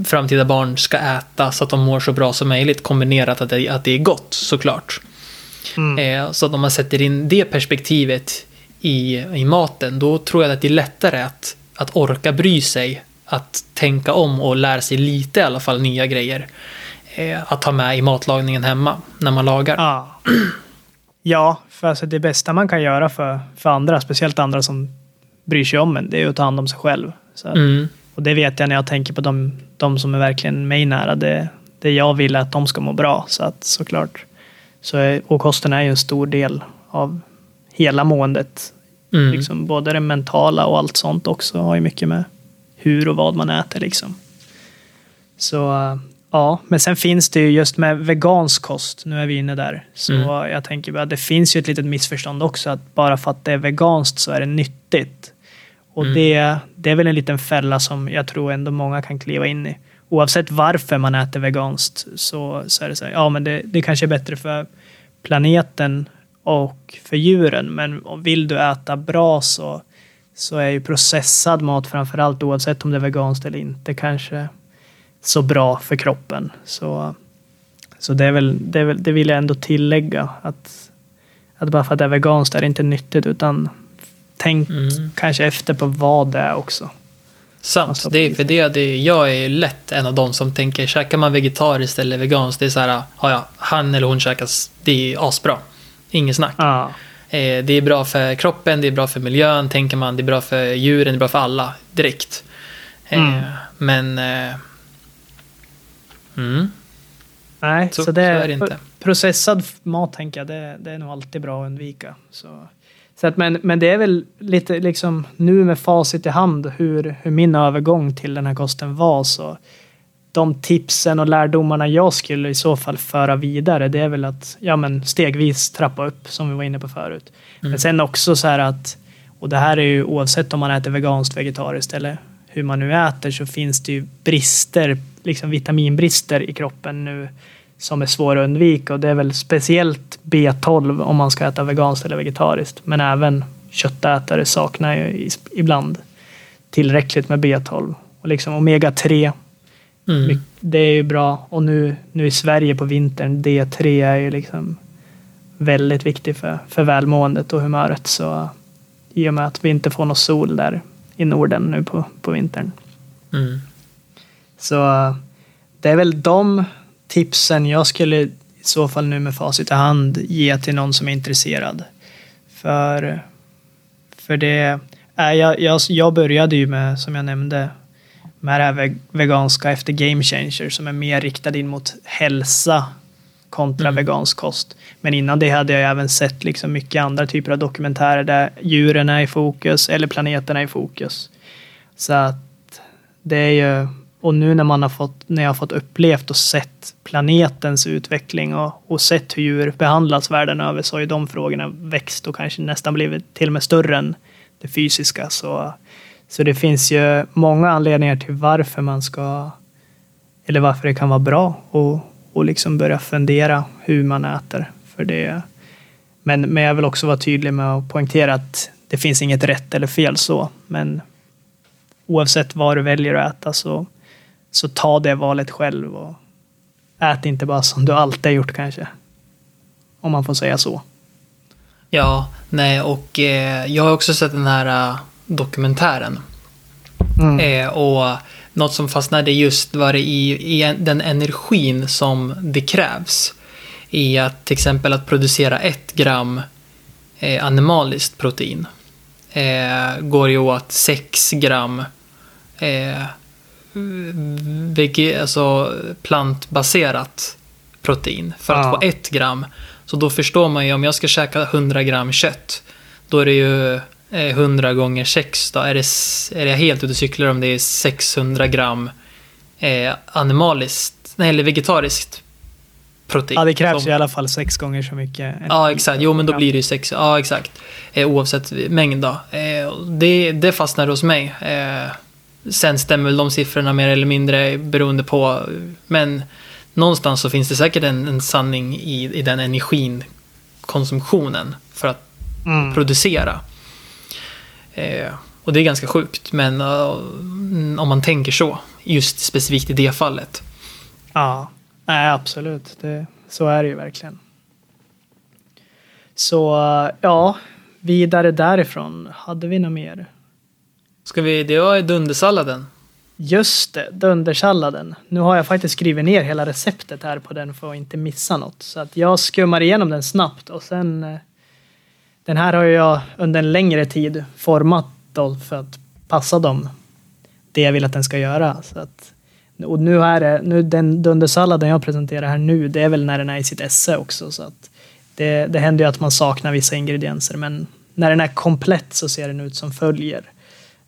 framtida barn ska äta så att de mår så bra som möjligt kombinerat att det, att det är gott såklart. Mm. Eh, så att om man sätter in det perspektivet i, i maten, då tror jag att det är lättare att, att orka bry sig, att tänka om och lära sig lite i alla fall nya grejer. Eh, att ta med i matlagningen hemma när man lagar. Ja. ja, för alltså det bästa man kan göra för, för andra, speciellt andra som bryr sig om en, det är att ta hand om sig själv. Mm, Och det vet jag när jag tänker på de, de som är verkligen mig nära. Det, det jag vill är att de ska må bra. Så att såklart. Så är, och kosten är ju en stor del av hela måendet. mm, Liksom, både det mentala och allt sånt också har ju mycket med hur och vad man äter. Liksom. Så ja, men sen finns det ju just med vegansk kost, nu är vi inne där. Så Mm. jag tänker bara, det finns ju ett litet missförstånd också, att bara för att det är veganskt så är det nyttigt. Och Mm. det, det är väl en liten fälla som jag tror ändå många kan kliva in i. Oavsett varför man äter veganskt så, så är det så här, ja men det, det kanske är bättre för planeten och för djuren. Men vill du äta bra så, så är ju processad mat framförallt oavsett om det är veganskt eller inte kanske så bra för kroppen. Så, så det, är väl, det, är väl, det vill jag ändå tillägga att, att bara för att det är veganskt är det inte nyttigt utan tänk mm. kanske efter på vad det är också. Sant, Alltså, det är för det, det, jag är lätt en av de som tänker, käkar man vegetariskt eller veganskt, det är så här, ja, ja, han eller hon käkas, det är asbra. Inget snack. Ja, Eh, det är bra för kroppen, det är bra för miljön, tänker man, det är bra för djuren, det är bra för alla direkt. Eh, Mm. Men... Eh, mm, nej, så, så, det, så är det inte. processad mat tänker jag, det, det är nog alltid bra att undvika. Så, så att, men, men det är väl lite liksom nu med facit i hand hur, hur min övergång till den här kosten var. Så de tipsen och lärdomarna jag skulle i så fall föra vidare, det är väl att ja, men stegvis trappa upp som vi var inne på förut. Mm. Men sen också så här att, och det här är ju oavsett om man äter veganskt, vegetariskt eller hur man nu äter så finns det ju brister, liksom vitaminbrister i kroppen nu som är svåra att undvika och det är väl speciellt B12 om man ska äta veganskt eller vegetariskt. Men även köttätare saknar ju ibland tillräckligt med B12. Och liksom omega-3, Mm. det är ju bra. Och nu, nu i Sverige på vintern, D3 är ju liksom väldigt viktigt för, för välmåendet och humöret. Så i och med att vi inte får någon sol där i Norden nu på, på vintern. Mm. Så eh, det är väl de tipsen jag skulle i så fall nu med facit i hand ge till någon som är intresserad. För, för det är jag, jag, jag började ju med, som jag nämnde, med det här veg- veganska efter Game Changer som är mer riktad in mot hälsa kontra Mm. vegansk kost. Men innan det hade jag även sett liksom mycket andra typer av dokumentärer där djuren är i fokus eller planeten är i fokus. Så att det är ju, och nu när man har fått, när jag har fått upplevt och sett planetens utveckling och, och sett hur djur behandlas världen över så har ju de frågorna växt och kanske nästan blivit till och med större än det fysiska. Så, så det finns ju många anledningar till varför man ska, eller varför det kan vara bra och, och liksom börja fundera hur man äter. För det, men, men jag vill också vara tydlig med att poängtera att det finns inget rätt eller fel så. Men oavsett vad du väljer att äta så, så ta det valet själv och ät inte bara som du alltid har gjort kanske. Om man får säga så. Ja, nej, och eh, jag har också sett den här eh, dokumentären. Mm. Eh, och något som fastnade just var det i, i en, den energin som det krävs. I att till exempel att producera ett gram eh, animaliskt protein. Eh, går ju åt 6 gram eh, vege, alltså plantbaserat protein för att Ja. få ett gram. Så då förstår man ju om jag ska käka 100 gram kött. Då är det ju eh, 100 gånger 6 då. Är, det, är det helt ute och cyklar om det är 600 gram eh, animaliskt, nej eller vegetariskt protein. Ja, det krävs Som- ju i alla fall sex gånger så mycket. Ja, exakt. Jo, men då blir det ju sex. Ja, exakt. Eh, oavsett mängd då. Eh, det, det fastnar hos mig. Eh, sen stämmer väl de siffrorna mer eller mindre beroende på. Men någonstans så finns det säkert en, en sanning i, i den energin, konsumtionen, för att Mm. producera. Eh, och det är ganska sjukt, men eh, om man tänker så, just specifikt i det fallet. Ja, nej, absolut. Det, så är det ju verkligen. Så ja, vidare därifrån. Hade vi något mer? Ska vi, det var dundersalladen. Just det, dundersalladen. Nu har jag faktiskt skrivit ner hela receptet här på den för att inte missa något. Så att jag skummar igenom den snabbt och sen... Eh, den här har jag under en längre tid format då för att passa dem. Det jag vill att den ska göra. Så att, och nu är det, nu den dundersalladen jag presenterar här nu, det är väl när den är i sitt esse också. Så att det, det händer ju att man saknar vissa ingredienser, men när den är komplett så ser den ut som följer.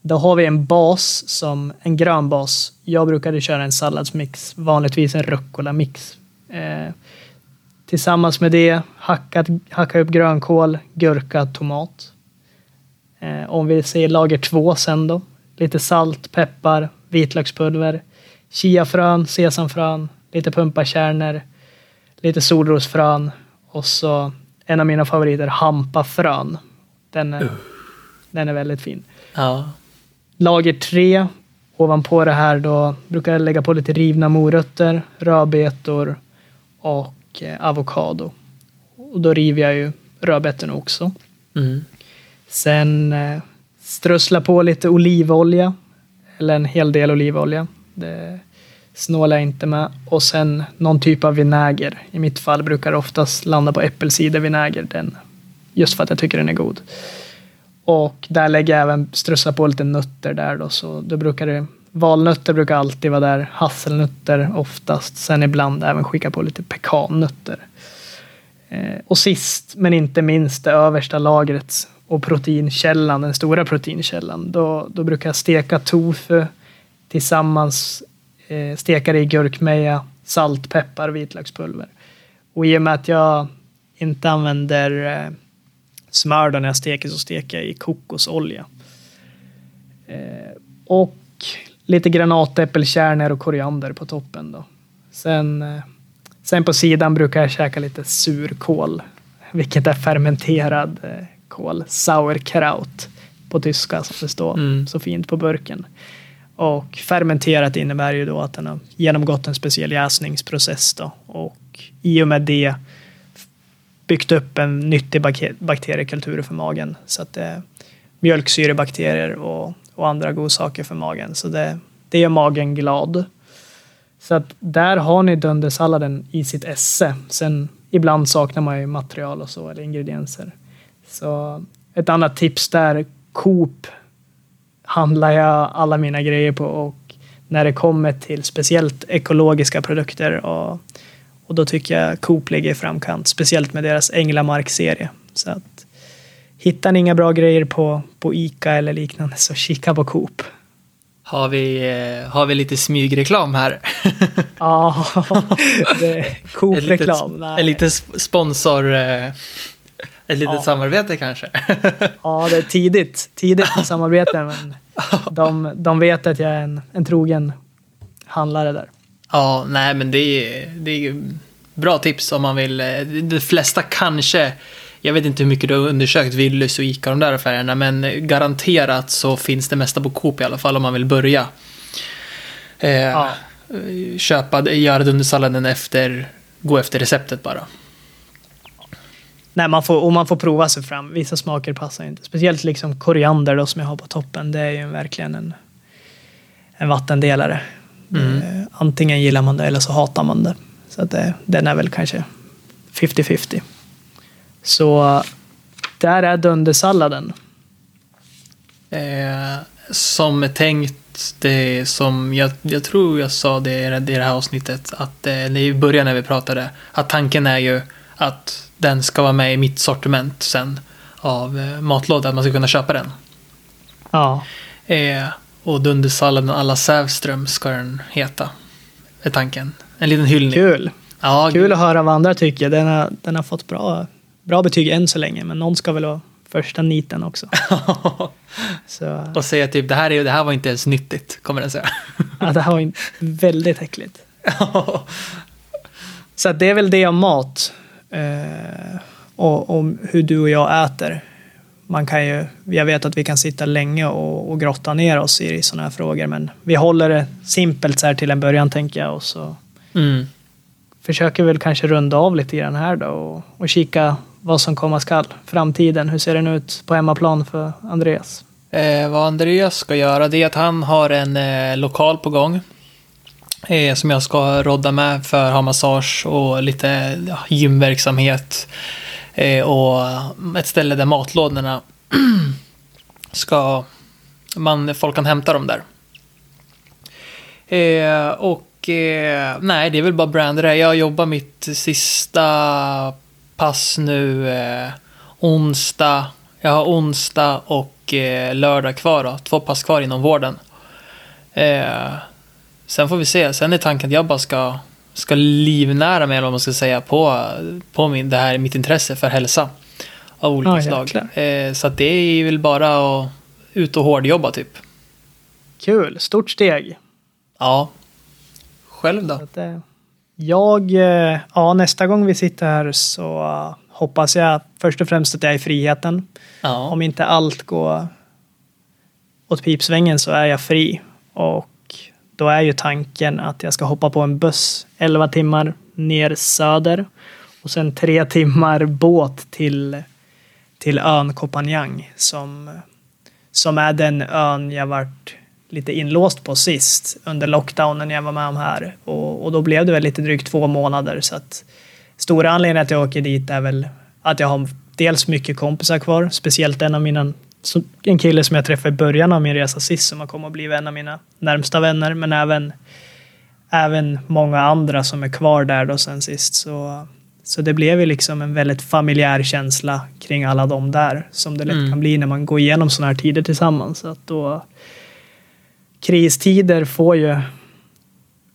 Då har vi en bas, som en grön bas. Jag brukade köra en salladsmix, vanligtvis en rucola-mix. Eh, tillsammans med det hackat, hacka upp grönkål, gurka, tomat. Eh, om vi säger lager två sen då. Lite salt, peppar, vitlökspulver, chiafrön, sesamfrön, lite pumpakärnor, lite solrosfrön och så en av mina favoriter, hampafrön. Den är, den är väldigt fin. Ja. Lager tre. Ovanpå det här då brukar jag lägga på lite rivna morötter, rödbetor och eh, avokado. Och då river jag ju rödbetorna också. Mm. Sen eh, strössla på lite olivolja. Eller en hel del olivolja. Det snålar jag inte med. Och sen någon typ av vinäger. I mitt fall brukar det oftast landa på äppelcidervinäger. Den, just för att jag tycker den är god. Och där lägger jag även strössla på lite nötter där då. Så då brukar det, valnötter brukar alltid vara där. Hasselnötter oftast. Sen ibland även skicka på lite pekannötter. Eh, och sist men inte minst det översta lagret och proteinkällan, den stora proteinkällan. Då, då brukar jag steka tofu tillsammans, eh, steka det i gurkmeja, salt, peppar, vitlökspulver. Och i och med att jag inte använder eh, smör då när jag steker så steker jag i kokosolja. Eh, och lite granatäppelkärnor och koriander på toppen då. Sen, eh, sen på sidan brukar jag käka lite surkål, vilket är fermenterad eh, kål, sauerkraut på tyska som det står Mm. så fint på burken. Och fermenterat innebär ju då att den har genomgått en speciell jäsningsprocess då. Och i och med det byggt upp en nyttig bakteriekultur för magen. Så att det är mjölksyrebakterier och, och andra godsaker för magen. Så det, det gör magen glad. Så att där har ni dundersalladen i sitt esse. Sen ibland saknar man ju material och så, eller ingredienser. Så ett annat tips där, Coop handlar jag alla mina grejer på och när det kommer till speciellt ekologiska produkter och, och då tycker jag Coop ligger i framkant, speciellt med deras Änglamark-serie. Så att hittar ni inga bra grejer på, på Ica eller liknande så kika på Coop. Har vi, eh, har vi lite smygreklam här? Ja, Coop-reklam. En liten sponsor... Eh, ett litet ja. samarbete kanske? Ja, det är tidigt. Tidigt samarbete, men de, de vet att jag är en, en trogen handlare där. Ja, nej men det är, det är bra tips om man vill. Eh, de flesta kanske, jag vet inte hur mycket du har undersökt Willys och Ica de där affärerna, men garanterat så finns det mesta på Coop i alla fall om man vill börja. Eh, ja. Köpa, göra dundersalladen efter, gå efter receptet bara. Nej, man får, och man får prova sig fram. Vissa smaker passar inte. Speciellt liksom koriander då, som jag har på toppen. Det är ju verkligen en, en vattendelare. Mm. Eh, antingen gillar man det eller så hatar man det. Så att det, den är väl kanske 50-50. Så där är dundersalladen. Eh, som är tänkt, det som jag, jag tror jag sa det i det här avsnittet, att eh, i början när vi pratade, att tanken är ju att den ska vara med i mitt sortiment sen av eh, matlåda, att man ska kunna köpa den. Ja. Eh, och Dundersalladen alla Sävström ska den heta, är tanken. En liten hyllning. Kul. Ja, Kul att höra vad andra tycker. Den har, den har fått bra, bra betyg än så länge, men någon ska väl vara första niten också. så. Och säga typ, det här, är, det här var inte ens nyttigt, kommer den säga. ja, det här var väldigt äckligt. så det är väl det om mat. Eh, och, och, hur du och jag äter. Man kan ju, jag vet att vi kan sitta länge och, och grotta ner oss i, i sådana här frågor, men vi håller det simpelt så här till en början tänker jag och så mm. försöker väl kanske runda av lite grann här då och, och kika vad som komma skall. Framtiden, hur ser den ut på hemmaplan för Andreas? Eh, vad Andreas ska göra det är att han har en eh, lokal på gång eh, som jag ska rodda med för att ha massage och lite ja, gymverksamhet. Eh, och ett ställe där matlådorna ska man, folk kan hämta dem där. Eh, och eh, nej, det är väl bara brandare. Jag jobbar mitt sista pass nu eh, onsdag. Jag har onsdag och eh, lördag kvar då. Två pass kvar inom vården. Eh, Sen får vi se. Sen är tanken att jag bara ska, ska livnära mig, eller vad man ska säga, på, på min, det här, mitt intresse för hälsa. Av olika ja, slag. Eh, så att det är väl bara att ut och hårdjobba typ. Kul, stort steg. Ja. Själv då? Att, eh, jag, eh, ja nästa gång vi sitter här så uh, hoppas jag först och främst att jag är i friheten. Ja. Om inte allt går åt pipsvängen så är jag fri. Och då är ju tanken att jag ska hoppa på en buss 11 timmar ner söder och sen tre timmar båt till, till ön Kopanjang som, som är den ön jag varit lite inlåst på sist under lockdownen jag var med om här. Och, och då blev det väl lite drygt två månader så att stora anledningen att jag åker dit är väl att jag har dels mycket kompisar kvar, speciellt en av mina en kille som jag träffade i början av min resa sist som har kommit att bli en av mina närmsta vänner, men även, även många andra som är kvar där då sen sist. Så, så det blev ju liksom en väldigt familjär känsla kring alla de där som det lätt mm. kan bli när man går igenom sådana här tider tillsammans. Så att då, kristider får ju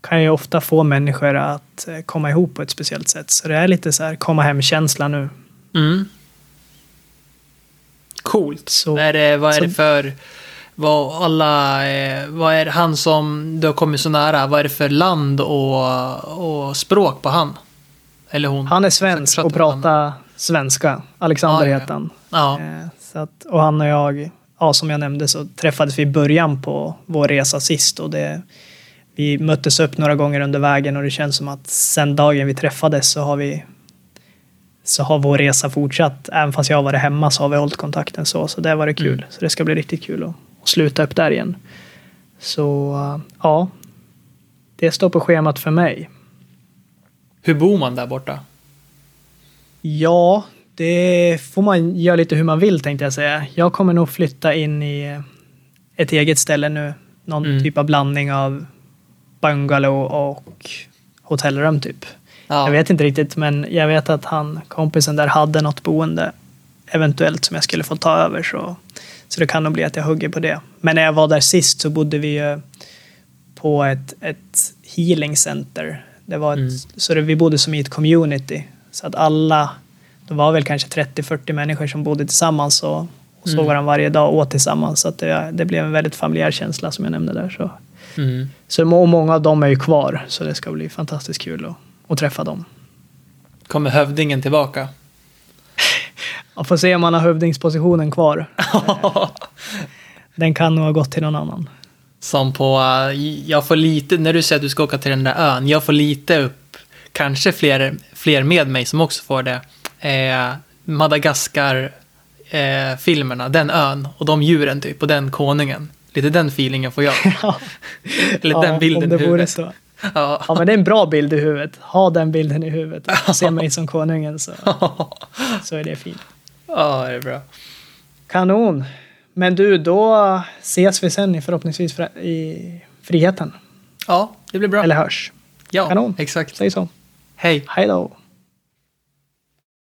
kan ju ofta få människor att eh, komma ihop på ett speciellt sätt. Så det är lite så här komma hem-känsla nu. Mm. Coolt. Så, är det, vad är så, det för... Vad, alla, eh, vad är han som du har kommit så nära? Vad är det för land och, och språk på han? Eller hon? Han är svensk och pratar svenska. Alexander ah, heter han. Ja. Eh, så att, och han och jag, ja, som jag nämnde så träffades vi i början på vår resa sist och det, vi möttes upp några gånger under vägen och det känns som att sen dagen vi träffades så har vi så har vår resa fortsatt. Även fast jag har varit hemma så har vi hållit kontakten så. Så det har varit kul. Mm. Så det ska bli riktigt kul att, att sluta upp där igen. Så ja, det står på schemat för mig. Hur bor man där borta? Ja, det får man göra lite hur man vill tänkte jag säga. Jag kommer nog flytta in i ett eget ställe nu. Någon mm. typ av blandning av bungalow och hotellrum typ. Ja. Jag vet inte riktigt, men jag vet att han, kompisen där hade något boende eventuellt som jag skulle få ta över. Så, så det kan nog bli att jag hugger på det. Men när jag var där sist så bodde vi på ett, ett healing center. Det var ett, mm. Så det, vi bodde som i ett community. Så att alla, det var väl kanske 30-40 människor som bodde tillsammans och, och såg mm. varandra varje dag och åt tillsammans. Så att det, det blev en väldigt familjär känsla som jag nämnde där. Så, mm. så många av dem är ju kvar, så det ska bli fantastiskt kul att, att träffa dem. Kommer hövdingen tillbaka? Jag får se om han har hövdingspositionen kvar. Den kan nog ha gått till någon annan. Som på, jag får lite, när du säger att du ska åka till den där ön, jag får lite upp, kanske fler, fler med mig som också får det, eh, Madagaskar-filmerna, eh, den ön och de djuren typ, och den konungen. Lite den feelingen får jag. Eller ja, den bilden i huvudet. Så. Ja. ja, men det är en bra bild i huvudet. Ha den bilden i huvudet. Se mig som konungen så, så är det fint. Ja, det är bra. Kanon. Men du, då ses vi sen förhoppningsvis i friheten. Ja, det blir bra. Eller hörs. Ja, Kanon. exakt. Säg så. Hej. Hej då.